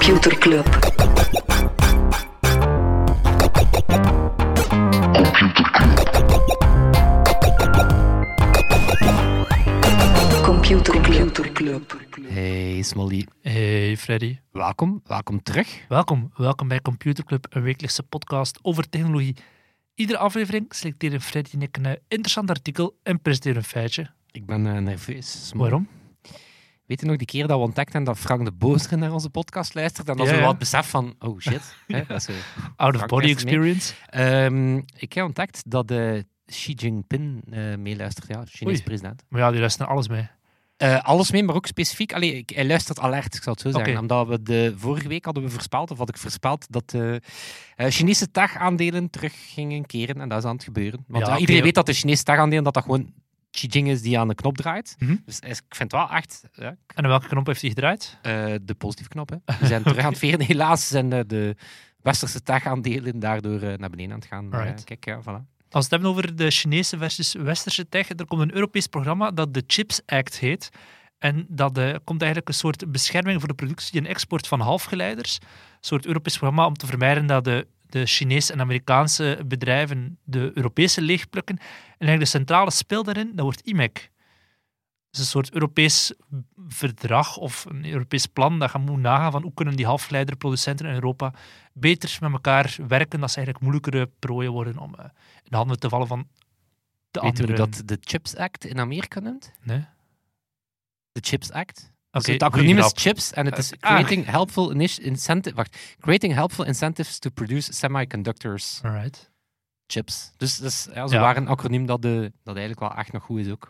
Computer Club. Computer Club. Hey Smolly, Hey Freddy, welkom, welkom terug. welkom. Welkom bij Computer Club, een wekelijkse podcast over technologie. Iedere aflevering selecteren Freddy en ik een eh, interessant artikel en presenteren een feitje. Ik ben eh, nerveus. Smolly. Waarom? Weet je nog die keer dat we ontdekten dat Frank de Bozer naar onze podcast luistert? En dat Ja, we het besef van, oh shit. hè, dat is zo. Out of body experience. Ehm, ik heb ontdekt dat eh, Xi Jinping eh, meeluistert, ja, de Chinese president. Maar ja, die luisteren alles mee. Eh, alles mee, maar ook specifiek. Allee, ik, hij luistert alert, ik zal het zo zeggen. Omdat we de vorige week hadden we voorspeld, of had ik voorspeld, dat de eh, Chinese tech-aandelen terug gingen keren. En dat is aan het gebeuren. Want Ja, ja, iedereen weet dat de Chinese tech-aandelen, dat dat gewoon Jinping is die aan de knop draait. Mhm. Dus ik vind het wel echt ja, En aan welke knop heeft hij gedraaid? eh, de positieve knop. Hè. We zijn terug aan het veren. Helaas zijn de westerse tech-aandelen daardoor eh, naar beneden aan het gaan. Eh, kijk, ja, voilà. Als we het hebben over de Chinese versus Westerse tech, er komt een Europees programma dat de CHIPS Act heet. En dat eh, komt eigenlijk een soort bescherming voor de productie en export van halfgeleiders. Een soort Europees programma om te vermijden dat de, de Chinese en Amerikaanse bedrijven de Europese leegplukken. En eigenlijk de centrale speel daarin, dat wordt IMEC. Is een soort Europees verdrag of een Europees plan dat gaat moeten nagaan van hoe kunnen die halfgeleiderproducenten in Europa beter met elkaar werken, dat ze eigenlijk moeilijkere prooien worden om eh, in de handen te vallen van de Weet je andere. hoe dat de CHIPS Act in Amerika noemt? Nee? De CHIPS Act? Het acroniem is. CHIPS en het is Ah. creating helpful incentive, wacht, creating helpful incentives to produce semiconductors Alright. chips. Dus, dus ja, ze Ja. waren een acroniem dat, de, dat eigenlijk wel echt nog goed is ook.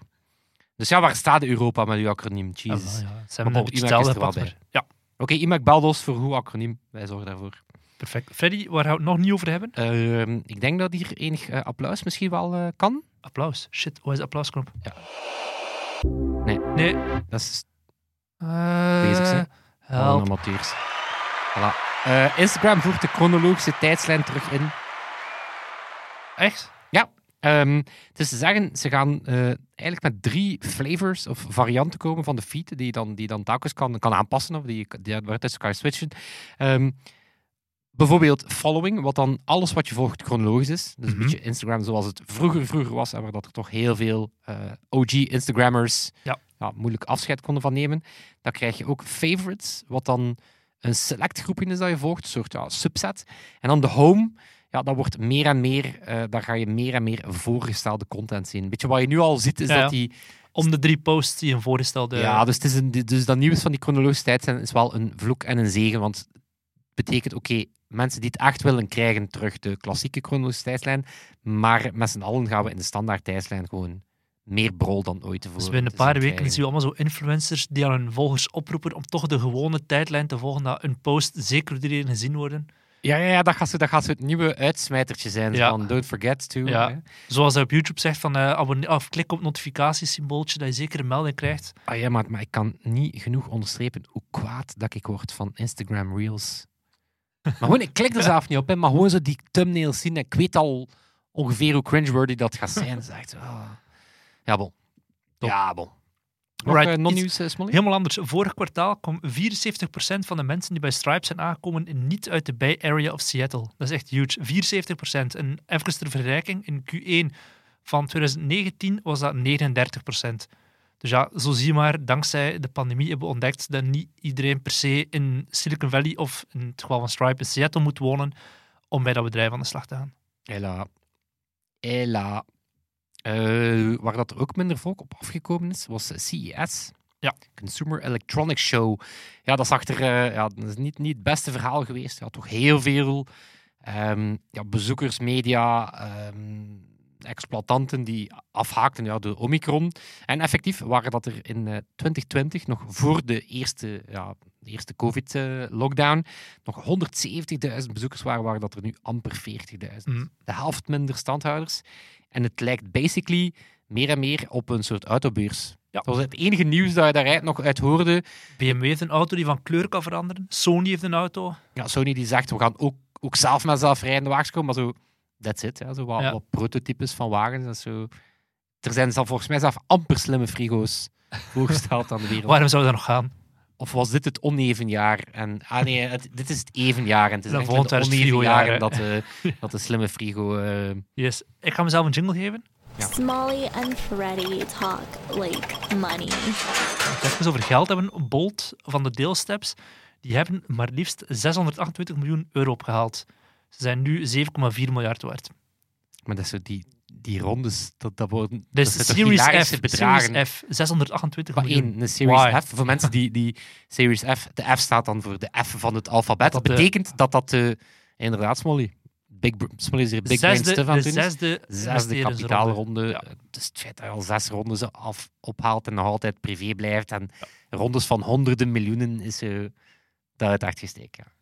Dus ja, waar staat Europa met uw acroniem? Jesus. wel, ja. Zijn IMEC is er wel maar- Ja, Oké, IMAC Baldos voor goed acroniem. Wij zorgen daarvoor. perfect. Freddy, waar gaan we het nog niet over hebben? Ehm, ik denk dat hier enig eh, applaus misschien wel eh, kan. Applaus. Shit, waar is de applausknop? Ja. Nee. Nee. Dat is Eh, Bezig zijn. Help. amateurs. Voilà. Eh, Instagram voert de chronologische tijdslijn terug in. Echt? Ehm, het is te zeggen, ze gaan eh, eigenlijk met drie flavors of varianten komen van de feed, die je dan, die dan telkens kan, kan aanpassen of die, je- die waartussen kan je switchen. Ehm, bijvoorbeeld following, wat dan alles wat je volgt chronologisch is. Dus Mhm. een beetje Instagram zoals het vroeger, vroeger was, en waar dat er toch heel veel eh, OG-Instagrammers Ja. Moeilijk afscheid konden van nemen. Dan krijg je ook favorites, wat dan een select groepje is dat je volgt, een soort ja, subset. En dan de home, ja, dat wordt meer en meer, eh, daar ga je meer en meer voorgestelde content zien. Weet je, wat je nu al ziet, is Ja, ja. dat die... Om de drie posts die een voorgestelde... Ja, dus, het is een, dus dat nieuws van die chronologische tijd zijn, is wel een vloek en een zegen, want het betekent, oké, mensen die het echt willen, krijgen terug de klassieke chronologische tijdslijn, maar met z'n allen gaan we in de standaard tijdslijn gewoon meer brol dan ooit tevoren. Dus binnen een paar weken zien we allemaal zo influencers die aan hun volgers oproepen om toch de gewone tijdlijn te volgen, dat een post zeker door iedereen gezien worden. Ja, ja, ja dat, gaat zo, dat gaat zo het nieuwe uitsmijtertje zijn, Ja. van don't forget to. Ja. hè. Zoals hij op YouTube zegt van eh, abonneer, of klik op het notificatiesymbooltje dat je zeker een melding krijgt. Ah ja, maar, maar ik kan niet genoeg onderstrepen hoe kwaad dat ik word van Instagram Reels. Maar gewoon, ik klik er zelf niet op, hè, maar gewoon zo die thumbnails zien. en Ik weet al ongeveer hoe cringeworthy dat gaat zijn. Dat is echt. Ja, bon. Top. Ja, bon. Nog eh, eh, Smolly? Helemaal anders. Vorig kwartaal kwam 74% van de mensen die bij Stripe zijn aangekomen niet uit de Bay Area of Seattle. Dat is echt huge. 74%. En even ter vergelijking, in Q1 van 2019 was dat 39%. Dus ja, zo zie je maar, dankzij de pandemie hebben we ontdekt dat niet iedereen per se in Silicon Valley of in het geval van Stripe in Seattle moet wonen om bij dat bedrijf aan de slag te gaan. Hela. Hela. Eh, waar dat er ook minder volk op afgekomen is, was CES. Ja. Consumer Electronics Show. Ja, dat, zag er, eh, ja, dat is niet, niet het beste verhaal geweest. Ja, toch heel veel ehm, ja, bezoekers, media, ehm, exploitanten die afhaakten ja, de Omicron. En effectief waren dat er in eh, 2020, nog voor de eerste, ja, de eerste COVID-lockdown, nog 170.000 bezoekers waren, waren dat er nu amper 40.000 Mhm. de helft minder standhouders. En het lijkt basically meer en meer op een soort autobeurs. Ja. Dat was het enige nieuws dat je daaruit nog uit hoorde. BMW heeft een auto die van kleur kan veranderen. Sony heeft een auto. Ja, Sony die zegt, we gaan ook, ook zelf met zelfrijdende wagens komen, maar zo, that's it. Ja, zo wat, Ja. wat prototypes van wagens. En zo. Er zijn zelf, volgens mij zelf amper slimme frigo's voorgesteld aan de wereld. Waarom zou dat nog gaan? Of was dit het oneven jaar? En, ah nee, het- dit is het even jaar. En het is volgend jaar is het oneven jaar frigo-jaar, en dat, eh, dat de slimme frigo... eh, Yes. Ik ga mezelf een jingle geven. Ja. Smalley and Freddy talk like money. Als we het even over geld hebben, Bolt van de deelsteps, die hebben maar liefst 628 miljoen euro opgehaald. Ze zijn nu 7,4 miljard waard. maar dat is zo die, die rondes, dat, dat worden... Dus dat Series F, bedragen. Series F, 628 Maar miljoen. één, een Series Why? F. Voor mensen die, die Series F, de F staat dan voor de F van het alfabet. Dat de- betekent dat dat de, inderdaad, Smolly, Big, Smolly is hier Big Brain zesde, stuff aan de zesde, Zesde kapitaalronde. Ja. Dus het feit dat je al zes rondes af, ophaalt en nog altijd privé blijft. En rondes van honderden miljoenen is eh dat het echt gesteken. Ja.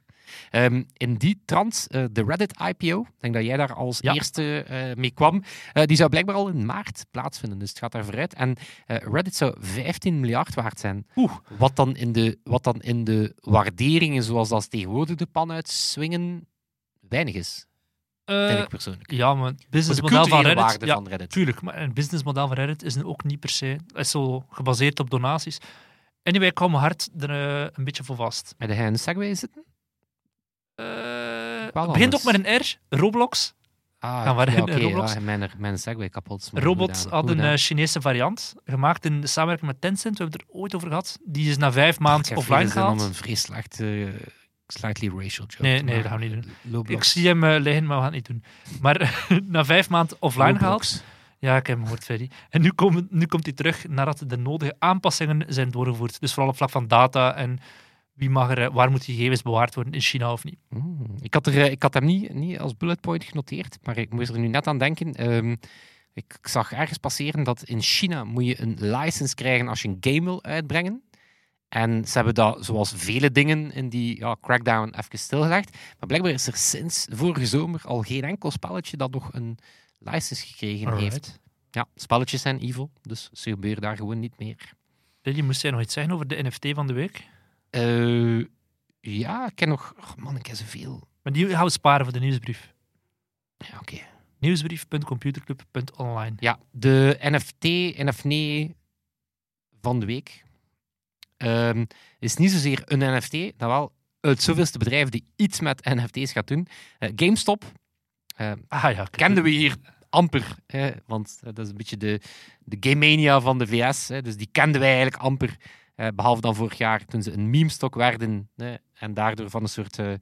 Ehm, in die trant, eh, de Reddit-IPO, ik denk dat jij daar als Ja. eerste eh, mee kwam, eh, die zou blijkbaar al in maart plaatsvinden. Dus het gaat daar vooruit. En Reddit zou 15 miljard waard zijn. Oeh. Wat dan, in de, wat dan in de waarderingen, zoals dat tegenwoordig de pan uitswingen, weinig is, denk ik persoonlijk. ja, maar het businessmodel van Reddit... waarde Ja, van Reddit. tuurlijk, maar een businessmodel van Reddit is ook niet per se... Het is zo gebaseerd op donaties. Anyway, ik hou mijn hart er een beetje voor vast. Met de de Segway zitten? Eh, het begint anders. ook met een R, Roblox. Ah, Gaan we ja, Roblox? ja, mijn, mijn Segway kapot. Robot had een eh, Chinese variant, gemaakt in samenwerking met Tencent. We hebben het er ooit over gehad. Die is na vijf Ik maanden offline om gehaald. een vrij slechte, slightly racial joke Nee, nee, dat gaan we niet Roblox. Ik zie hem eh, liggen, maar we gaan het niet doen. Maar na vijf maanden offline Roblox. gehaald. Ja, ik heb hem gehoord, Ferry. En nu, komen, nu komt hij terug nadat de nodige aanpassingen zijn doorgevoerd. Dus vooral op vlak van data en wie mag er, eh, waar moeten gegevens bewaard worden in China of niet. Mm, Ik had, er, eh, ik had hem niet, niet als bullet point genoteerd, maar ik moest er nu net aan denken. Ehm, ik, ik zag ergens passeren dat in China moet je een license krijgen als je een game wil uitbrengen. En ze hebben dat, zoals vele dingen in die ja, crackdown, even stilgelegd. Maar blijkbaar is er sinds vorige zomer al geen enkel spelletje dat nog een license gekregen heeft. Ja, spelletjes zijn evil, dus ze gebeuren daar gewoon niet meer. Lily, moest jij nog iets zeggen over de NFT van de week? Eh, ja, ik ken nog... oh man, ik ken zoveel. Maar die gaan we sparen voor de nieuwsbrief. Ja, oké. Nieuwsbrief.computerclub.online. Ja, de NFT, NFNE van de week ehm, is niet zozeer een NFT, dan wel het zoveelste bedrijf die iets met NFT's gaat doen. Eh, GameStop eh, Ah ja, kenden we hier amper, hè, want eh, dat is een beetje de, de game mania van de VS. Hè, dus die kenden wij eigenlijk amper, behalve dan vorig jaar toen ze een meme-stok werden en daardoor van een soort eh,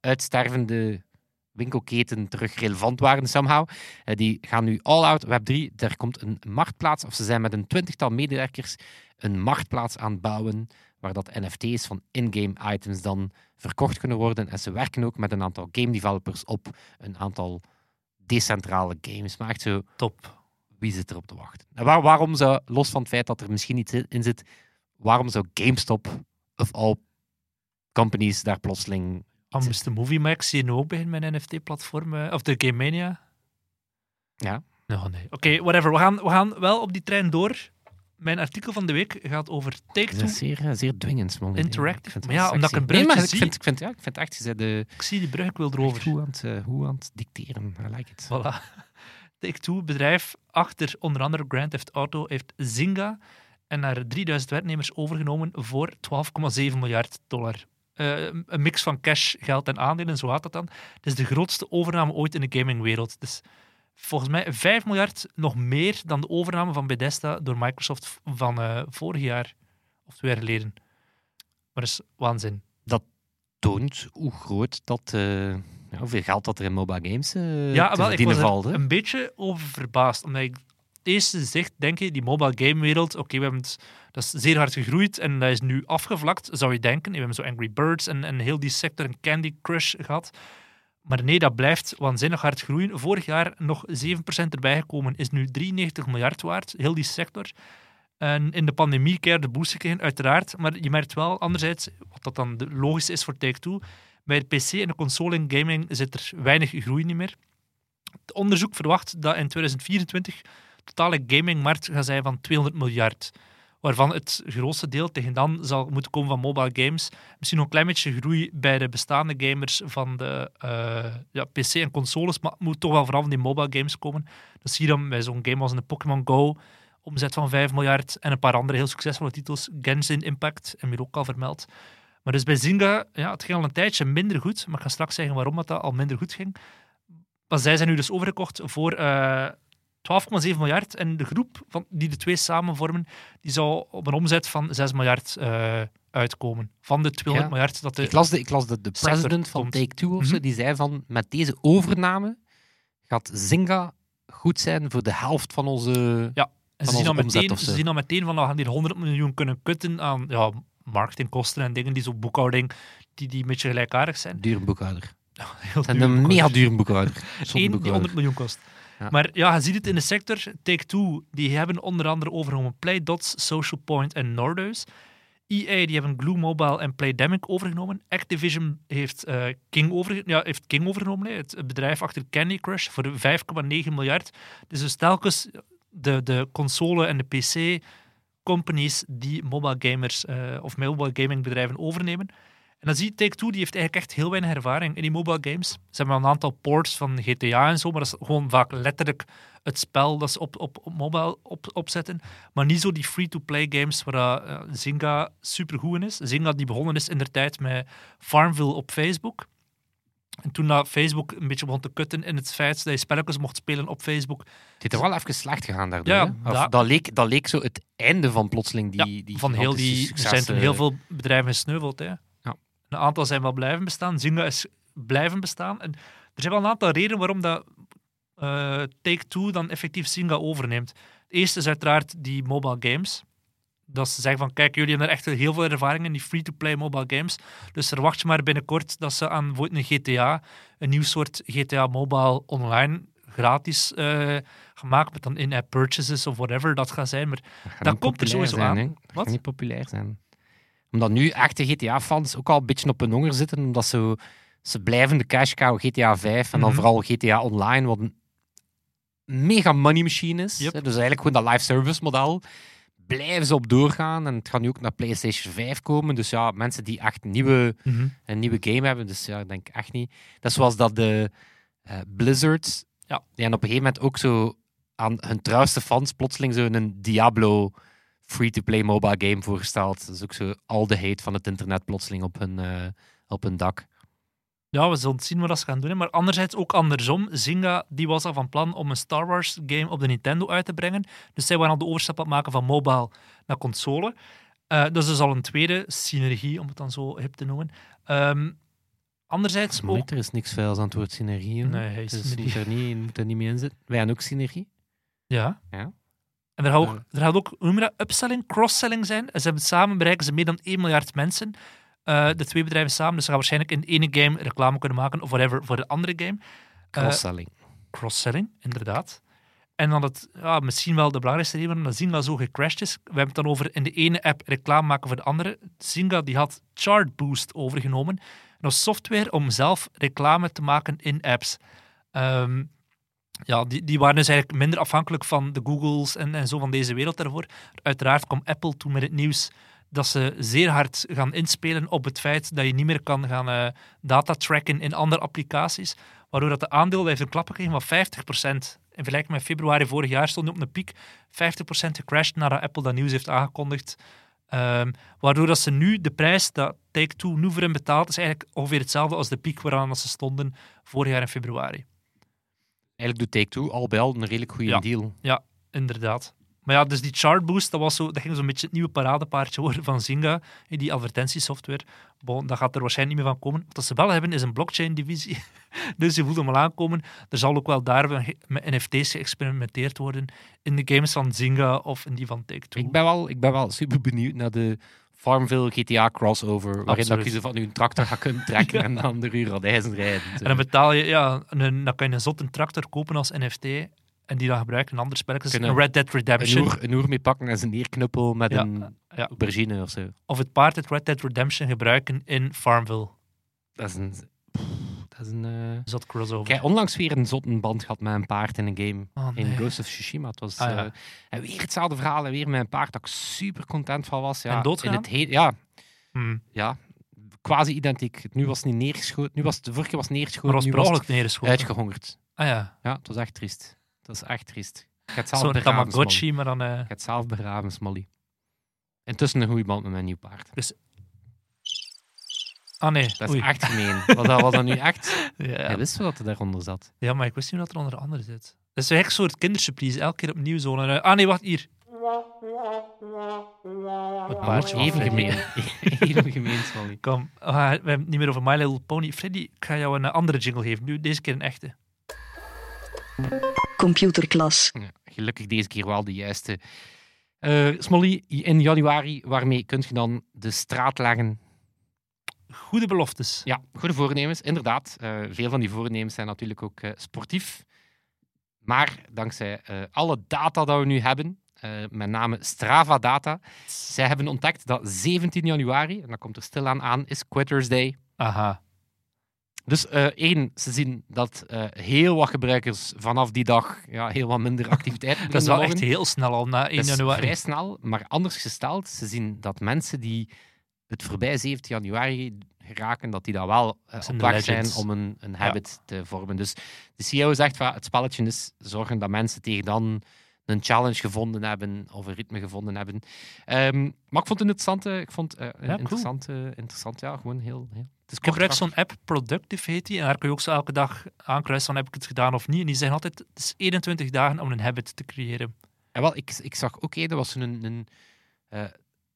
uitstervende winkelketen terug relevant waren somehow. Eh, die gaan nu all out Web3. Er komt een marktplaats, of ze zijn met een twintigtal medewerkers een marktplaats aan het bouwen waar dat NFT's van in-game items dan verkocht kunnen worden. En ze werken ook met een aantal game developers op een aantal decentrale games. Maar echt zo, Top. wie zit erop te wachten? En waar- waarom zou, los van het feit dat er misschien iets in zit, waarom zou GameStop of all companies daar plotseling... Dan moest de Movie Max hier nu ook beginnen met NFT-platform, eh, of de Game Mania. Ja. Nou, nee. Oké, whatever. We gaan, we gaan wel op die trein door. Mijn artikel van de week gaat over Dat Take-Two. is zeer, eh, zeer dwingend momenteel. Interactive. Maar ja, omdat ik een Nee, bruggetje ik vind, ik vind, ja, ik vind echt, je de, Ik zie die brug, ik wil erover. goed aan, het, eh, goed aan het dicteren. I like it. Voilà. Take-Two, bedrijf achter onder andere Grand Theft Auto, heeft Zynga en naar 3000 werknemers overgenomen voor 12,7 miljard dollar. Eh, een mix van cash, geld en aandelen, zo gaat dat dan. Het is de grootste overname ooit in de gamingwereld. Dus volgens mij 5 miljard, nog meer dan de overname van Bethesda door Microsoft van eh, vorig jaar of twee jaar geleden. Maar dat is waanzin. Toont hoe groot dat... eh, hoeveel geld dat er in mobile games eh Ja, wel, ik was er een beetje over verbaasd. Omdat ik eerste zegt, denk je, die mobile game wereld, oké, we hebben het, dat is zeer hard gegroeid en dat is nu afgevlakt, zou je denken. We hebben zo Angry Birds en, en heel die sector en Candy Crush gehad. Maar nee, dat blijft waanzinnig hard groeien. Vorig jaar nog 7% erbij gekomen, is nu 93 miljard waard, heel die sector. En in de pandemie keer de boost gekregen, uiteraard. Maar je merkt wel, anderzijds, wat dat dan logisch is voor Take-Two, bij de PC en de console en gaming zit er weinig groei niet meer. Het onderzoek verwacht dat in 2024 de totale gamingmarkt gaat zijn van 200 miljard. Waarvan het grootste deel tegen dan zal moeten komen van mobile games. Misschien nog een klein beetje groei bij de bestaande gamers van de eh, ja, PC en consoles, maar het moet toch wel vooral van die mobile games komen. Dat zie je dan bij zo'n game als een Pokémon Go omzet van 5 miljard en een paar andere heel succesvolle titels. Genshin Impact, en ook al vermeld. Maar dus bij Zynga, ja, het ging al een tijdje minder goed, maar ik ga straks zeggen waarom dat, dat al minder goed ging. Maar zij zijn nu dus overgekocht voor eh 12,7 miljard. En de groep van, die de twee samen vormen, die zou op een omzet van 6 miljard eh, uitkomen. Van de 200 Ja. miljard dat de... Ik las de, ik las de, president van. Take-Two of zo, Mhm. die zei van, met deze overname gaat Zynga goed zijn voor de helft van onze... Ja, En ze zien, al meteen, ze zien al meteen van, we gaan hier 100 miljoen kunnen kutten aan ja, marketingkosten en dingen die zo boekhouding, die, die een beetje gelijkaardig zijn. Dure boekhouder. Heel En duur een mega dure boekhouder. Eén die boekhouder. 100 miljoen kost. Maar ja, je ziet het in de sector. Take-Two, die hebben onder andere overgenomen Playdots, Social Point en Nordeus. EA, die hebben Glue Mobile en Playdemic overgenomen. Activision heeft, eh, King, over, ja, heeft King overgenomen, het bedrijf achter Candy Crush, voor 5,9 miljard. Dus dus telkens de, de console- en de PC-companies die mobile gamers eh, of mobile gaming bedrijven overnemen. En dan zie je Take-Two, die heeft eigenlijk echt heel weinig ervaring in die mobile games. Ze hebben een aantal ports van GTA en zo, maar dat is gewoon vaak letterlijk het spel dat ze op, op, op mobile op, opzetten. Maar niet zo die free-to-play games waar eh, Zynga supergoed in is. Zynga die begonnen is in de tijd met Farmville op Facebook. En toen dat Facebook een beetje begon te kutten in het feit dat je spelletjes mocht spelen op Facebook, Het is er wel even slecht gegaan daardoor. Ja, da- dat, leek, dat leek zo het einde van plotseling die, ja, die van heel die, er zijn toen heel veel bedrijven gesneuveld. Hè. Een aantal zijn wel blijven bestaan. Zynga is blijven bestaan. En er zijn wel een aantal redenen waarom dat eh, Take-Two dan effectief Zynga overneemt. Het eerste is uiteraard die mobile games. Dat ze zeggen van, kijk, jullie hebben er echt heel veel ervaring in, die free-to-play mobile games. Dus verwacht je maar binnenkort dat ze aan bijvoorbeeld een GTA, een nieuw soort GTA Mobile online, gratis eh, gemaakt met dan in-app purchases of whatever dat gaat zijn. Maar Dat komt er sowieso zijn, aan. Dat Wat? gaat niet populair zijn. Omdat nu echte GTA-fans ook al een beetje op hun honger zitten, omdat ze, ze blijven de cash cow GTA 5 en dan Mhm. vooral GTA Online, wat een mega money machine is. Yep. Dus eigenlijk gewoon dat live service model. Blijven ze op doorgaan en het gaat nu ook naar PlayStation 5 komen. Dus ja, mensen die echt nieuwe, een nieuwe game hebben, dus ja, ik denk echt niet. Dat is zoals dat de eh, Blizzard, Ja. die hebben op een gegeven moment ook zo aan hun trouwste fans plotseling zo een Diablo free-to-play mobile game voorgesteld. Dat is ook zo al de hate van het internet plotseling op hun, eh, op hun dak. Ja, we zullen zien wat ze gaan doen. Maar anderzijds ook andersom. Zynga die was al van plan om een Star Wars game op de Nintendo uit te brengen. Dus zij waren al de overstap aan het maken van mobile naar console. Dus dat is al een tweede synergie, om het dan zo hip te noemen. Ehm, anderzijds Maar ook... er is niks vuils aan het woord synergie. hoor. Nee, hij is dus synergie. moet er niet, moet er niet mee in zitten. Wij hebben ook synergie. Ja. Ja. En er gaat ook, er gaat ook hoe noem je dat, upselling, cross-selling zijn. Ze hebben samen bereiken ze meer dan 1 miljard mensen. Eh, de twee bedrijven samen. Dus ze gaan waarschijnlijk in de ene game reclame kunnen maken of whatever voor de andere game. Eh, Cross-selling. cross-selling, inderdaad. En dan het, ja, misschien wel de belangrijkste reden waarom dat Zynga zo gecrashed is. We hebben het dan over in de ene app reclame maken voor de andere. Zynga die had Chartboost overgenomen. Dat software om zelf reclame te maken in apps. Ehm, ja, die, die waren dus eigenlijk minder afhankelijk van de Googles en, en zo van deze wereld daarvoor. Uiteraard kwam Apple toen met het nieuws dat ze zeer hard gaan inspelen op het feit dat je niet meer kan gaan eh, data tracken in andere applicaties. Waardoor dat de een klap gekregen van 50%. In vergelijking met februari vorig jaar stond op een piek 50% gecrashed nadat Apple dat nieuws heeft aangekondigd. Ehm, waardoor dat ze nu de prijs dat Take-Two nu voor hen betaalt, is eigenlijk ongeveer hetzelfde als de piek waaraan ze stonden vorig jaar in februari. Eigenlijk doet Take-Two al bij al een redelijk goede Ja. deal. Inderdaad. Maar ja, dus die chartboost, dat, was zo, dat ging zo'n beetje het nieuwe paradepaardje worden van Zynga, die advertentiesoftware. Bon, dat gaat er waarschijnlijk niet meer van komen. Wat ze wel hebben, is een blockchain-divisie. dus je voelt hem al aankomen. Er zal ook wel daar met NFT's geëxperimenteerd worden in de games van Zynga of in die van Take-Two. Ik ben, wel, ik ben wel super benieuwd naar de Farmville GTA crossover. Waarin dat je zo van je tractor gaat kunnen trekken en dan de uur rijden. En dan betaal je, ja, een, dan kan je een zotte tractor kopen als NFT en die dan gebruiken in andere spelletjes. Kunnen Een Red Dead een Redemption. oer, een oer mee pakken en zijn neerknuppel met Ja, een ja. aubergine of zo. Of het paard uit Red Dead Redemption gebruiken in Farmville. Dat is een... pff, Dat is een Zot crossover. Ik heb onlangs weer een zotte band gehad met een paard in een game. Oh, In. Ghost of Tsushima. Het was Ah, ja. eh, en weer hetzelfde verhaal en weer met een paard dat ik super content van was. Ja, En in het he- ja, Hmm. ja, quasi identiek. Nu was het niet neergeschoten. Nu was het, de vorige keer was het Maar neergeschoten. was nu was het neergeschoten. uitgehongerd. Ah ja. Ja, het was echt triest. Dat is echt triest. Ik ga het zelf Zo'n. Tamagotchi, maar dan... eh, Ik het zelf begraven, Smolly. Intussen een goede band met mijn nieuw paard. Ah nee, Dat is oei. echt gemeen. Was dat, was dat nu echt? Ja, Hij wist wel dat er daaronder zat. ja, maar ik wist niet wat er onder andere zit. Dat is eigenlijk een soort kindersurprise, elke keer opnieuw zo. Eh, ah nee, wacht, hier. Het paardje Even Freddy. gemeen. Even gemeen, Smolly. Kom, ah, we hebben het niet meer over My Little Pony. Freddy, ik ga jou een eh, andere jingle geven. Nu, deze keer een echte. Computerklas. Ja, gelukkig deze keer wel de juiste. Eh Smolly, in januari, waarmee kun je dan de straat leggen? Goede beloftes. Ja, goede voornemens, inderdaad. Eh, veel van die voornemens zijn natuurlijk ook eh, sportief. Maar dankzij eh, alle data dat we nu hebben, met name Strava data, zij hebben ontdekt dat 17 januari, en dat komt er stilaan aan, is Quitters Day. Aha. Dus één, ze zien dat heel wat gebruikers vanaf die dag ja, heel wat minder activiteit Dat is wel echt heel snel al na 1 Dat is januari. vrij snel, maar anders gesteld, ze zien dat mensen die het voorbij 17 januari geraken, dat die dan wel eh, zijn op weg zijn om een, een habit te vormen. Dus de CEO zegt, van, het spelletje is zorgen dat mensen tegen dan een challenge gevonden hebben of een ritme gevonden hebben. Ehm, maar ik vond het interessant, eh, ik vond eh, een cool. interessant, eh, interessant, ja, gewoon heel... heel is Ik gebruik zo'n app, Productive heet die, en daar kun je ook zo elke dag aankruisen van heb ik het gedaan of niet. En die zeggen altijd, het is 21 dagen om een habit te creëren. En wel, ik, ik zag ook dat was een, een eh,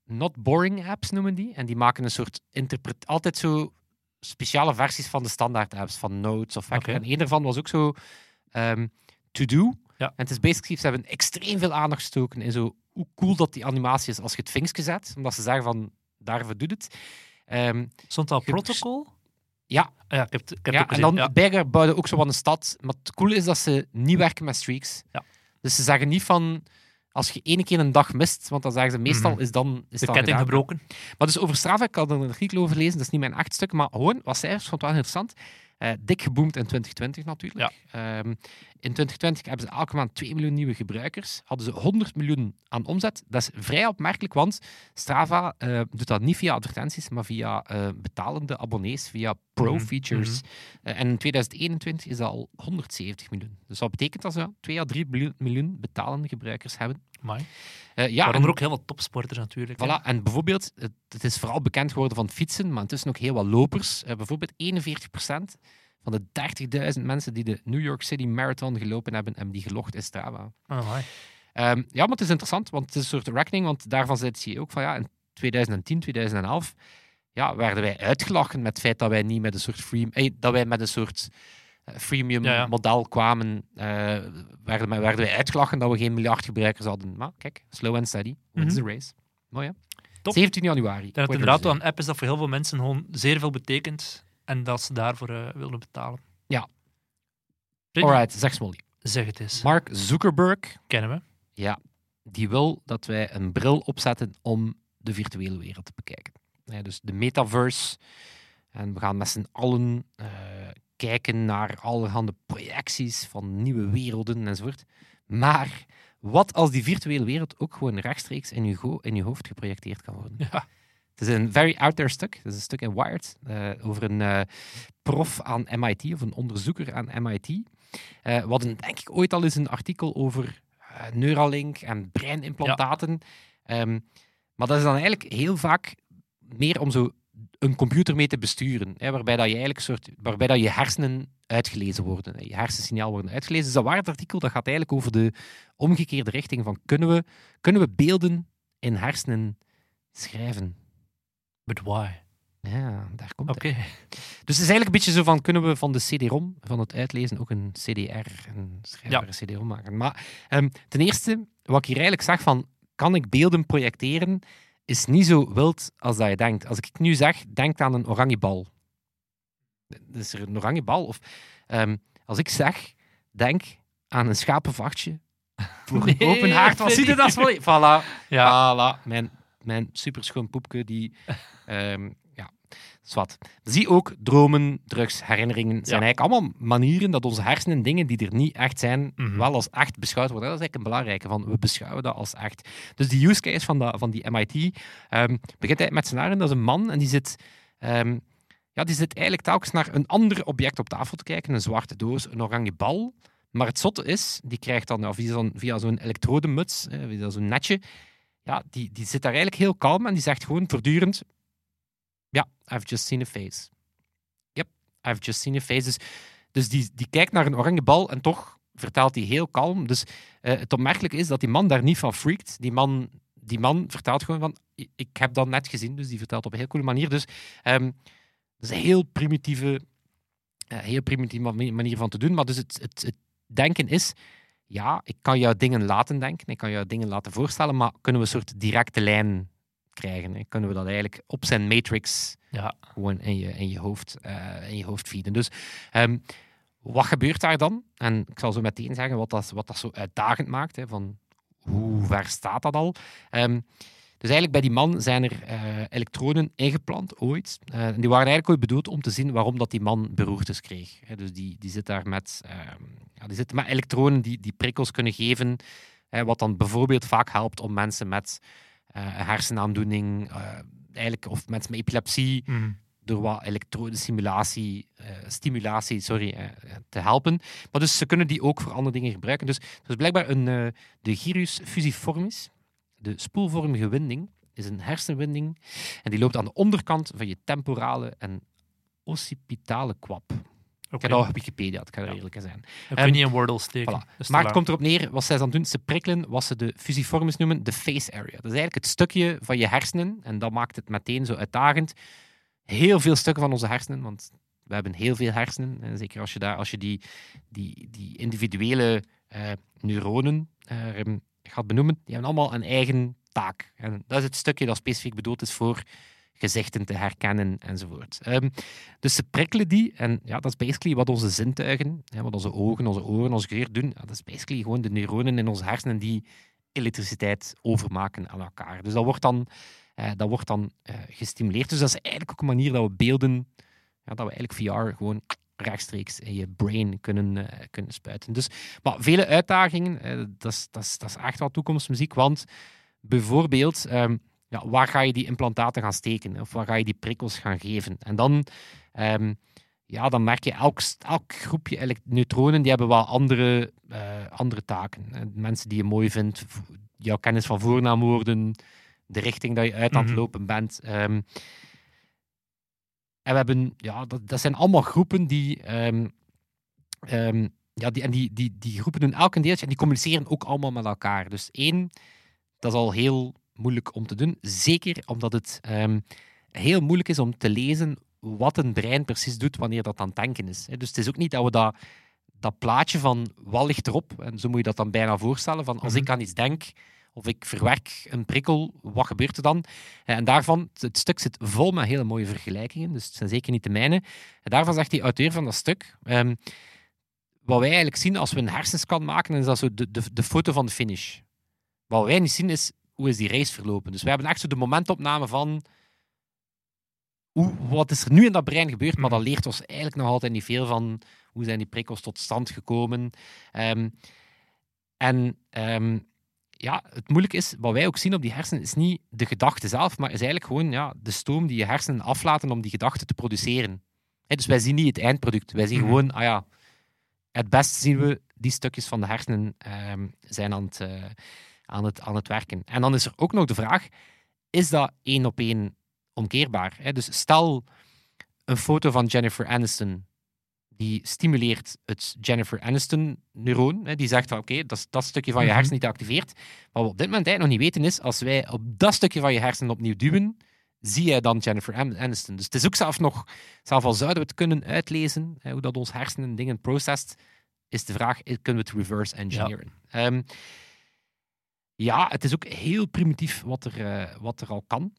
not boring apps noemen die. En die maken een soort interpret, altijd zo speciale versies van de standaard apps, van Notes of Hacker. En een daarvan was ook zo ehm, To Do. Ja. En het is basically, ze hebben extreem veel aandacht gestoken in zo hoe cool dat die animatie is als je het vinkje zet, omdat ze zeggen van daarvoor doet het. Ehm, Stond al protocol? Ja. Ah Ja, ik heb ik heb ja, en dan ja. Berger bouwde ook zo van een stad. Maar het coole is dat ze niet werken met streaks. Ja. Dus ze zeggen niet van als je ene keer een dag mist, want dan zeggen ze meestal Mhm. is dan is de dan ketting gedaan. gebroken. Maar dus over Strava, ik had er een artikel over gelezen, dat is niet mijn echt stuk, maar gewoon wat cijfers, vond ik wel interessant. Eh, dik geboomd in 2020 natuurlijk. Ehm, in 2020 hebben ze elke maand 2 miljoen nieuwe gebruikers. Hadden ze 100 miljoen aan omzet. Dat is vrij opmerkelijk, want Strava eh, doet dat niet via advertenties, maar via eh, betalende abonnees, via pro-features. Mhm. Eh, en in 2021 is dat al 170 miljoen. Dus dat betekent dat ze 2 à 3 miljoen- miljoen betalende gebruikers hebben. Amai. Eh, ja, Waaronder en- ook heel wat topsporters natuurlijk. hè. Voilà, en bijvoorbeeld, het, het is vooral bekend geworden van fietsen, maar intussen ook heel wat lopers. Eh, bijvoorbeeld 41% van de 30.000 mensen die de New York City Marathon gelopen hebben, hebben die gelogd in Strava. Amai. Ehm, ja, maar het is interessant, want het is een soort reckoning, want daarvan zei de CEO ook van ja, in 2010, 2011 ja, werden wij uitgelachen met het feit dat wij niet met een soort free, eh, dat wij met een soort freemium Ja, ja. model kwamen, eh, werden, wij- werden wij uitgelachen dat we geen miljard gebruikers hadden. Maar kijk, slow and steady, wins Mhm. the race. Mooi hè? Top. 17 januari. Dat het inderdaad wel een app is dat voor heel veel mensen gewoon zeer veel betekent en dat ze daarvoor eh, willen betalen. Ja. Alright, zeg Smolly. Zeg het eens. Mark Zuckerberg, Kennen we. ja, die wil dat wij een bril opzetten om de virtuele wereld te bekijken. Ja, dus de metaverse. En we gaan met z'n allen eh, kijken naar allerhande projecties van nieuwe werelden enzovoort. Maar wat als die virtuele wereld ook gewoon rechtstreeks in je, go- in je hoofd geprojecteerd kan worden? Ja. Het is een very out there stuk. Het is een stuk in Wired eh, over een eh, prof aan MIT, of een onderzoeker aan MIT. Eh we hadden denk ik ooit al eens een artikel over Neuralink en breinimplantaten. Ehm, maar dat is dan eigenlijk heel vaak meer om zo een computer mee te besturen. Hè, waarbij, dat je eigenlijk soort, waarbij dat je hersenen uitgelezen worden. hè, Je hersensignaal worden uitgelezen. Dus dat Wired-artikel dat gaat eigenlijk over de omgekeerde richting van kunnen we, kunnen we beelden in hersenen schrijven? But why? Ja, daar komt Oké. het. Dus het is eigenlijk een beetje zo van, kunnen we van de CD-ROM, van het uitlezen, ook een CDR, een schrijfbare CD-ROM maken. Maar ehm, ten eerste, wat ik hier eigenlijk zag van, kan ik beelden projecteren, is niet zo wild als dat je denkt. Als ik nu zeg, denk aan een oranje bal. Is er een oranje bal? Of ehm, als ik zeg, denk aan een schapenvachtje voor een Nee, open haard. Wat ziet je dat? Freddy. Voilà. Ja. Voilà, mijn, mijn superschoon poepje, die... ehm ja, zwart. Zie ook, dromen, drugs, herinneringen zijn Ja. eigenlijk allemaal manieren dat onze hersenen dingen die er niet echt zijn, Mhm. wel als echt beschouwd worden. Dat is eigenlijk een belangrijke, van we beschouwen dat als echt. Dus die use case van, dat, van die MIT ehm, begint eigenlijk met scenario, dat is een man en die zit... ehm, ja, die zit eigenlijk telkens naar een ander object op tafel te kijken, een zwarte doos, een oranje bal. Maar het zotte is, die krijgt dan ja, via zo'n, via zo'n elektrodemuts, hè, via zo'n netje, ja, die, die zit daar eigenlijk heel kalm en die zegt gewoon voortdurend, ja, I've just seen a face. Yep, I've just seen a face. Dus, dus die, die kijkt naar een oranje bal en toch vertelt hij heel kalm. Dus eh, het opmerkelijke is dat die man daar niet van freakt. Die man, die man vertelt gewoon van, "I- ik heb dat net gezien. Dus die vertelt op een heel coole manier. Dus ehm, dat is een heel primitieve, eh, heel primitieve mani- manier van te doen. Maar dus het, het, het denken is, ja, ik kan jou dingen laten denken. Ik kan jou dingen laten voorstellen. Maar kunnen we een soort directe lijn krijgen? Hè? Kunnen we dat eigenlijk op zijn matrix Ja. gewoon in je, in je, hoofd, eh, in je hoofd feeden. Dus ehm, wat gebeurt daar dan? En ik zal zo meteen zeggen wat dat, wat dat zo uitdagend maakt. Hè, van hoe ver staat dat al? Ehm, dus eigenlijk bij die man zijn er eh, elektroden ingeplant ooit. Eh, en die waren eigenlijk ooit bedoeld om te zien waarom dat die man beroertes kreeg. Dus die, die zit daar met, ehm, ja, die zit met elektroden die, die prikkels kunnen geven. wat dan bijvoorbeeld vaak helpt om mensen met hersenaandoening, eh, eigenlijk, of mensen met epilepsie, Mhm. door wat elektrode-stimulatie eh, stimulatie, sorry, eh, te helpen. Maar dus ze kunnen die ook voor andere dingen gebruiken. Dus, dus blijkbaar een, eh, de gyrus fusiformis, de spoelvormige winding, is een hersenwinding en die loopt aan de onderkant van je temporale en occipitale kwap. Ik dat op Wikipedia, het kan er Ja. eerlijk zijn. Dat kun je niet in Wordle steken. Voilà. Dat Maar het komt erop neer, wat zij dan doen, ze prikkelen wat ze de fusiformis noemen, de face area. Dat is eigenlijk het stukje van je hersenen, en dat maakt het meteen zo uitdagend. Heel veel stukken van onze hersenen, want we hebben heel veel hersenen. En zeker als je, daar, als je die, die, die individuele eh, neuronen eh, gaat benoemen, die hebben allemaal een eigen taak. En dat is het stukje dat specifiek bedoeld is voor gezichten te herkennen enzovoort. Ehm, dus ze prikkelen die en ja, dat is basically wat onze zintuigen, hè, wat onze ogen, onze oren, onze geur doen. Ja, dat is basically gewoon de neuronen in onze hersenen die elektriciteit overmaken aan elkaar. Dus dat wordt dan, eh, dat wordt dan eh, gestimuleerd. Dus dat is eigenlijk ook een manier dat we beelden, ja, dat we eigenlijk VR gewoon rechtstreeks in je brain kunnen, eh, kunnen spuiten. Dus, maar vele uitdagingen, dat, is, dat, is, dat is echt wel toekomstmuziek, want bijvoorbeeld, ehm, ja, waar ga je die implantaten gaan steken? Of waar ga je die prikkels gaan geven? En dan, ehm, ja, dan merk je, elk, elk groepje neutronen die hebben wel andere, eh, andere taken. Eh, mensen die je mooi vindt, jouw kennis van voornaamwoorden, de richting dat je uit aan het Mhm. lopen bent. Ehm, en we hebben, ja, dat, dat zijn allemaal groepen die, ehm, ja, die, en die, die, die groepen doen elk een deeltje en die communiceren ook allemaal met elkaar. Dus één, dat is al heel moeilijk om te doen. Zeker omdat het ehm, heel moeilijk is om te lezen wat een brein precies doet wanneer dat aan het denken is. Dus het is ook niet dat we dat, dat plaatje van wat ligt erop, en zo moet je dat dan bijna voorstellen, van als Mhm. ik aan iets denk of ik verwerk een prikkel, wat gebeurt er dan? Eh, En daarvan, het stuk zit vol met hele mooie vergelijkingen, dus het zijn zeker niet de mijne. En daarvan zegt die auteur van dat stuk, ehm, wat wij eigenlijk zien als we een hersenscan maken, is dat zo de, de, de foto van de finish. Wat wij niet zien is, hoe is die race verlopen? Dus we hebben echt zo de momentopname van hoe, wat is er nu in dat brein gebeurd, maar dat leert ons eigenlijk nog altijd niet veel van hoe zijn die prikkels tot stand gekomen. Ehm, en ehm, ja, het moeilijke is, wat wij ook zien op die hersenen, is niet de gedachte zelf, maar is eigenlijk gewoon ja, de stoom die je hersenen aflaten om die gedachte te produceren. Dus wij zien niet het eindproduct. Wij zien Mhm. gewoon, ah ja, het beste zien we die stukjes van de hersenen ehm, zijn aan het, eh, aan, het, aan het werken. En dan is er ook nog de vraag, is dat één op één omkeerbaar? Hè? Dus stel een foto van Jennifer Aniston, die stimuleert het Jennifer Aniston-neuroon. hè, Die zegt van oké, dat, is dat stukje van je Mhm. hersenen niet activeert. Maar wat we op dit moment eigenlijk nog niet weten is, als wij op dat stukje van je hersenen opnieuw duwen, zie jij dan Jennifer An- Aniston. Dus het is ook zelf nog, zelf al zouden we het kunnen uitlezen, hè, hoe dat ons hersenen dingen processt, is de vraag, eh, kunnen we het reverse engineeren? Ja, ja het is ook heel primitief wat er, eh, wat er al kan.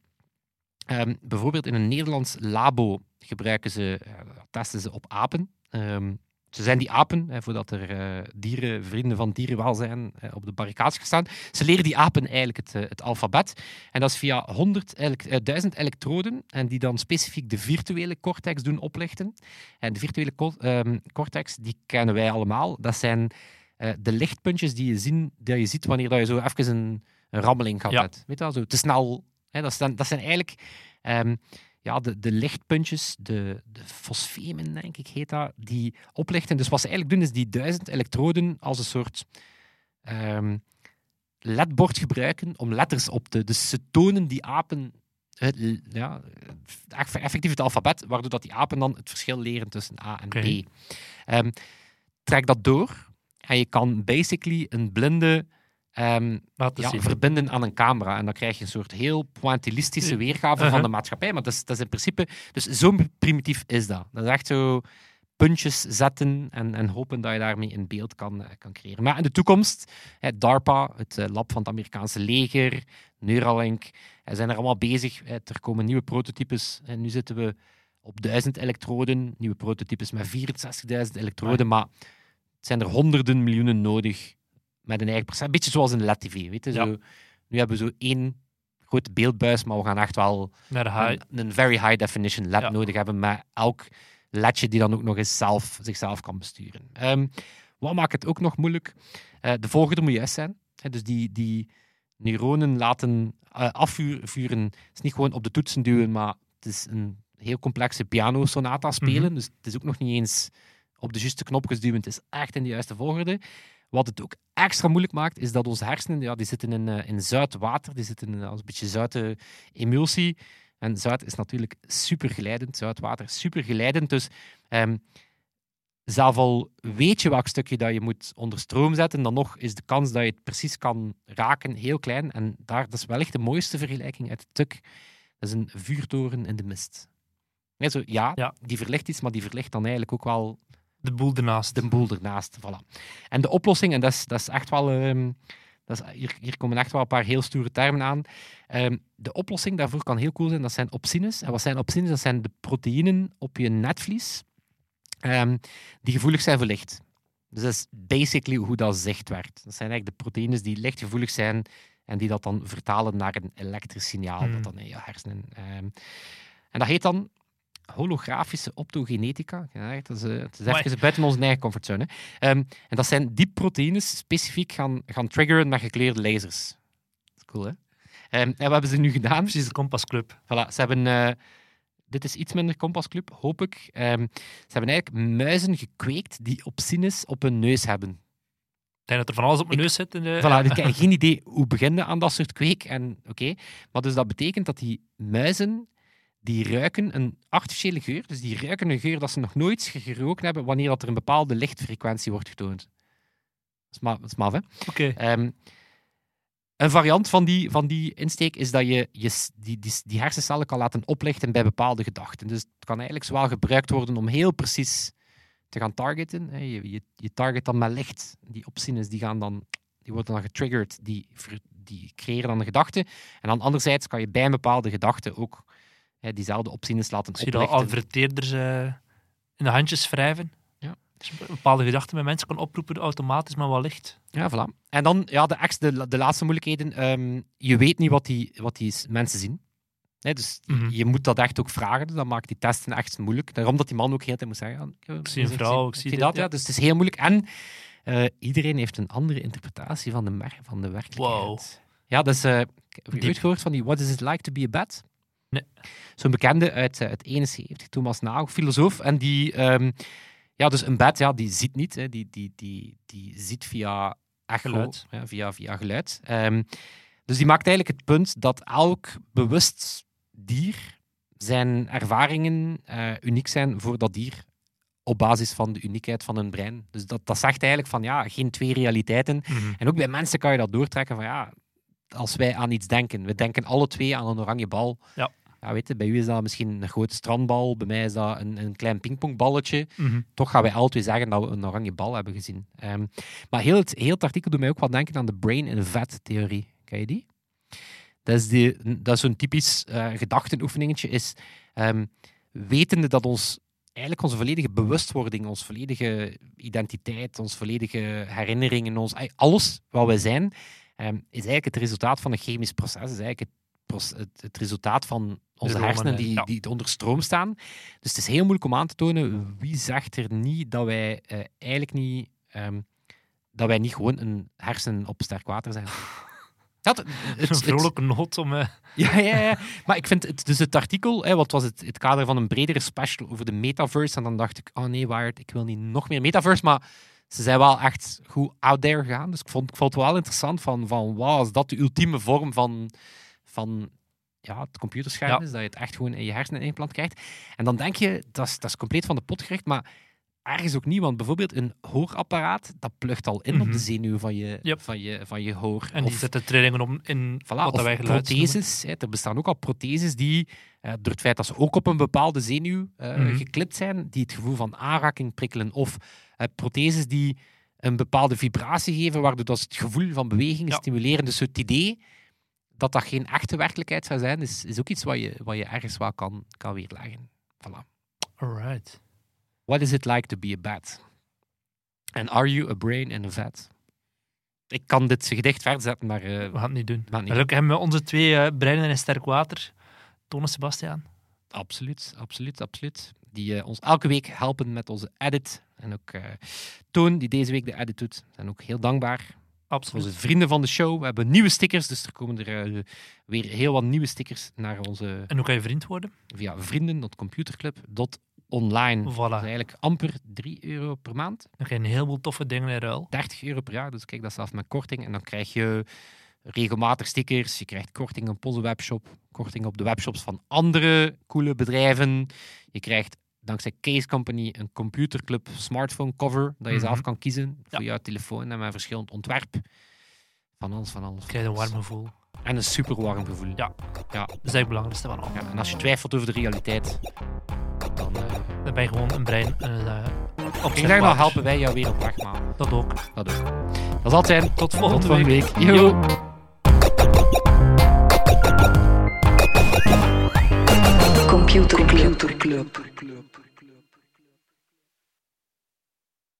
Ehm, bijvoorbeeld in een Nederlands labo gebruiken ze, eh, testen ze op apen. Ehm, ze zijn die apen, voordat er eh, dieren, vrienden van dierenwelzijn eh, op de barricades gaan staan. Ze leren die apen eigenlijk het, het alfabet. En dat is via 100 elek- eh, 1000 elektroden. En die dan specifiek de virtuele cortex doen oplichten. En de virtuele ehm, cortex, die kennen wij allemaal. Dat zijn eh, de lichtpuntjes die je, zien, die je ziet wanneer dat je zo even een, een rammeling gaat Ja. hebt. Weet je wel, zo te snel. Hè, dat, zijn, dat zijn eigenlijk ehm, ja, de, de lichtpuntjes, de, de fosfemen, denk ik, heet dat, die oplichten. Dus wat ze eigenlijk doen, is die duizend elektroden als een soort ehm, ledbord gebruiken om letters op te... Dus ze tonen die apen het, ja, eff- effectief het alfabet, waardoor dat die apen dan het verschil leren tussen A en. B. Ehm, trek dat door en je kan basically een blinde ehm, ja, verbinden aan een camera. En dan krijg je een soort heel pointillistische weergave van Uh-huh. de maatschappij. Maar dat is, dat is in principe... Dus zo primitief is dat. Dat is echt zo puntjes zetten en, en hopen dat je daarmee een beeld kan, eh, kan creëren. Maar in de toekomst, hè, DARPA, het eh, lab van het Amerikaanse leger, Neuralink, eh, zijn er allemaal bezig. Er komen nieuwe prototypes. En nu zitten we op 1000 elektroden, nieuwe prototypes met 64.000 elektroden, maar het zijn er honderden miljoenen nodig met een eigen procent. Een beetje zoals een LED-TV. Weet je? Ja. Zo, nu hebben we zo één grote beeldbuis, maar we gaan echt wel een, een very high definition LED Ja. nodig hebben met elk ledje die dan ook nog eens zelf, zichzelf kan besturen. Ehm, wat maakt het ook nog moeilijk? Eh, de volgorde moet juist zijn. Dus die, die neuronen laten eh, afvuren. Het is niet gewoon op de toetsen duwen, maar het is een heel complexe piano-sonata spelen. Mhm. Dus het is ook nog niet eens op de juiste knopjes duwen. Het is echt in de juiste volgorde. Wat het ook extra moeilijk maakt, is dat onze hersenen, ja, die zitten in, eh, in zout water, die zitten in, als een beetje zoute emulsie. En zout is natuurlijk super geleidend, zoutwater is super geleidend. Dus ehm, zelf al weet je welk stukje dat je moet onder stroom zetten, dan nog is de kans dat je het precies kan raken heel klein. En daar, dat is wellicht de mooiste vergelijking uit het tuk. Dat is een vuurtoren in de mist. Zo, ja, Ja. die verlicht iets, maar die verlicht dan eigenlijk ook wel De boel ernaast. de boel ernaast. Voilà. En de oplossing, en dat is, dat is echt wel. ehm, dat is, hier, hier komen echt wel een paar heel stoere termen aan. Ehm, de oplossing daarvoor kan heel cool zijn. Dat zijn opsines. En wat zijn opsines? Dat zijn de proteïnen op je netvlies ehm, die gevoelig zijn voor licht. Dus dat is basically hoe dat zicht werkt. Dat zijn eigenlijk de proteïnes die lichtgevoelig zijn en die dat dan vertalen naar een elektrisch signaal Hmm. dat dan in je hersenen. en dat heet dan holografische optogenetica. Ja, dat is, eh, het is even buiten onze eigen comfortzone. hè. Ehm, en dat zijn die proteïnes specifiek gaan, gaan triggeren met gekleurde lasers. Dat is cool, hè? Ehm, en wat hebben ze nu gedaan? Precies de Kompasclub. Voilà, ze hebben... eh, dit is iets minder Compasclub, hoop ik. Ehm, ze hebben eigenlijk muizen gekweekt die opsines op hun neus hebben. Ik denk dat er van alles op mijn Ik- neus zit. In de, Voilà, ik heb geen idee hoe beginnen aan dat soort kweek. En, oké, Maar dus dat betekent dat die muizen, die ruiken een artificiële geur. Dus die ruiken een geur dat ze nog nooit geroken hebben wanneer dat er een bepaalde lichtfrequentie wordt getoond. Dat is ma- dat is maf, hè? Oké. Ehm, een variant van die, van die insteek is dat je, je die, die, die hersencellen kan laten oplichten bij bepaalde gedachten. Dus het kan eigenlijk zowel gebruikt worden om heel precies te gaan targeten. Je, je, je target dan met licht. Die opsines die gaan dan, die worden dan getriggerd, die, die creëren dan een gedachte. En dan anderzijds kan je bij een bepaalde gedachte ook hè, diezelfde opsines laten Misschien al oplichten. adverteerders eh, in de handjes wrijven. Ja. Dus bepaalde gedachten bij mensen kan oproepen automatisch, maar wel licht. Ja, voilà. En dan ja, de, de, de laatste moeilijkheden. Ehm, je weet niet wat die, wat die mensen zien. Hè, dus Mhm. je moet dat echt ook vragen. Dus dat maakt die testen echt moeilijk. Daarom dat die man ook heel tijd moet zeggen... ik, Ik zie een ik vrouw, ik zie dat. ja. Dus het is heel moeilijk. En eh, iedereen heeft een andere interpretatie van de, van de werkelijkheid. Wow. Ja, dus... eh heb je ooit gehoord van die What is it like to be a bat? Nee. Zo'n bekende uit eh, het 71, Thomas Nagel, filosoof. En die... ehm, ja, dus een bat, ja, die ziet niet. Hè. Die, die, die, die ziet via echo, Geluid. Ja, via, via geluid. Ehm, dus die maakt eigenlijk het punt dat elk bewust dier zijn ervaringen eh, uniek zijn voor dat dier op basis van de uniekheid van hun brein. Dus dat, dat zegt eigenlijk van ja, geen twee realiteiten. En ook bij mensen kan je dat doortrekken van ja, als wij aan iets denken, we denken alle twee aan een oranje bal. Ja. Ja, weet je, bij u is dat misschien een grote strandbal, bij mij is dat een, een klein pingpongballetje. Mhm. Toch gaan wij twee zeggen dat we een oranje bal hebben gezien. Ehm, maar heel het, heel het artikel doet mij ook wat denken aan de brain in vat theorie. Ken je die? Dat is, die, dat is zo'n typisch eh gedachtenoefeningetje. Is, ehm, wetende dat ons, eigenlijk onze volledige bewustwording, onze volledige identiteit, onze volledige herinneringen, ons, alles wat wij zijn, ehm, is eigenlijk het resultaat van een chemisch proces. is eigenlijk het, het, het resultaat van onze hersenen die, ja. die onder stroom staan. Dus het is heel moeilijk om aan te tonen wie zegt er niet dat wij eh, eigenlijk niet, ehm, dat wij niet gewoon een hersenen op sterk water zijn. Ja, het, het- Een vrolijke noot om... Ja, ja, ja. Maar ik vind het, dus het artikel, hè, wat was het, het kader van een bredere special over de metaverse. En dan dacht ik, oh nee, Wired, ik wil niet nog meer metaverse. Maar ze zijn wel echt goed out there gegaan. Dus ik vond, ik vond het wel interessant van, van wow, is dat de ultieme vorm van, van ja, het computerscherm Ja. is, dat je het echt gewoon in je hersenen ingeplant krijgt. En dan denk je, dat is, dat is compleet van de pot gericht, maar ergens ook niet. Want bijvoorbeeld een hoorapparaat, dat plugt al in op Mhm. de zenuw van je, Yep. van je, van je hoor. en die Of- zetten trillingen om in Voilà, wat of wij protheses. Hè, er bestaan ook al protheses die, eh, door het feit dat ze ook op een bepaalde zenuw Mhm. geklipt zijn, die het gevoel van aanraking prikkelen. Of eh, protheses die een bepaalde vibratie geven, waardoor dat het gevoel van beweging Ja. stimuleren. Dus het idee dat dat geen echte werkelijkheid zou zijn, is, is ook iets wat je, wat je ergens wel kan, kan weerleggen. Voilà. Alright. What is it like to be a bat? And are you a brain in a vat? Ik kan dit gedicht verzetten, maar... eh, We gaan het niet doen. maar. Gelukkig hebben we onze twee eh, breinen in sterk water. Toon en Sebastiaan. Absoluut, absoluut, absoluut. Die eh, ons elke week helpen met onze edit. En ook Toon, die deze week de edit doet. Zijn ook heel dankbaar. Absoluut. Onze vrienden van de show. We hebben nieuwe stickers, dus er komen er eh, weer heel wat nieuwe stickers naar onze En hoe kan je vriend worden? via vrienden.computerclub.online. Dat is Voilà. eigenlijk amper 3 euro per maand. Dan krijg je een heleboel toffe dingen in ruil. 30 euro per jaar, dus kijk, dat is met korting. En dan krijg je regelmatig stickers, je krijgt korting op onze webshop, korting op de webshops van andere coole bedrijven. Je krijgt dankzij Case Company een computerclub smartphone cover dat je Mhm. zelf kan kiezen voor Ja. jouw telefoon en met verschillend ontwerp. Van alles, van alles. Krijg je een warm gevoel. En een super warm gevoel. Ja. Ja. Dat is eigenlijk het belangrijkste van al. Ja, en als je twijfelt over de realiteit, dan uh, Dan ben je gewoon een brein. Uh, op ik denk, dan helpen wij jou weer op weg, maar Dat ook. dat ook. Dat zal het zijn. Tot volgende, Tot volgende week. week. Yo. Yo. Computer Club.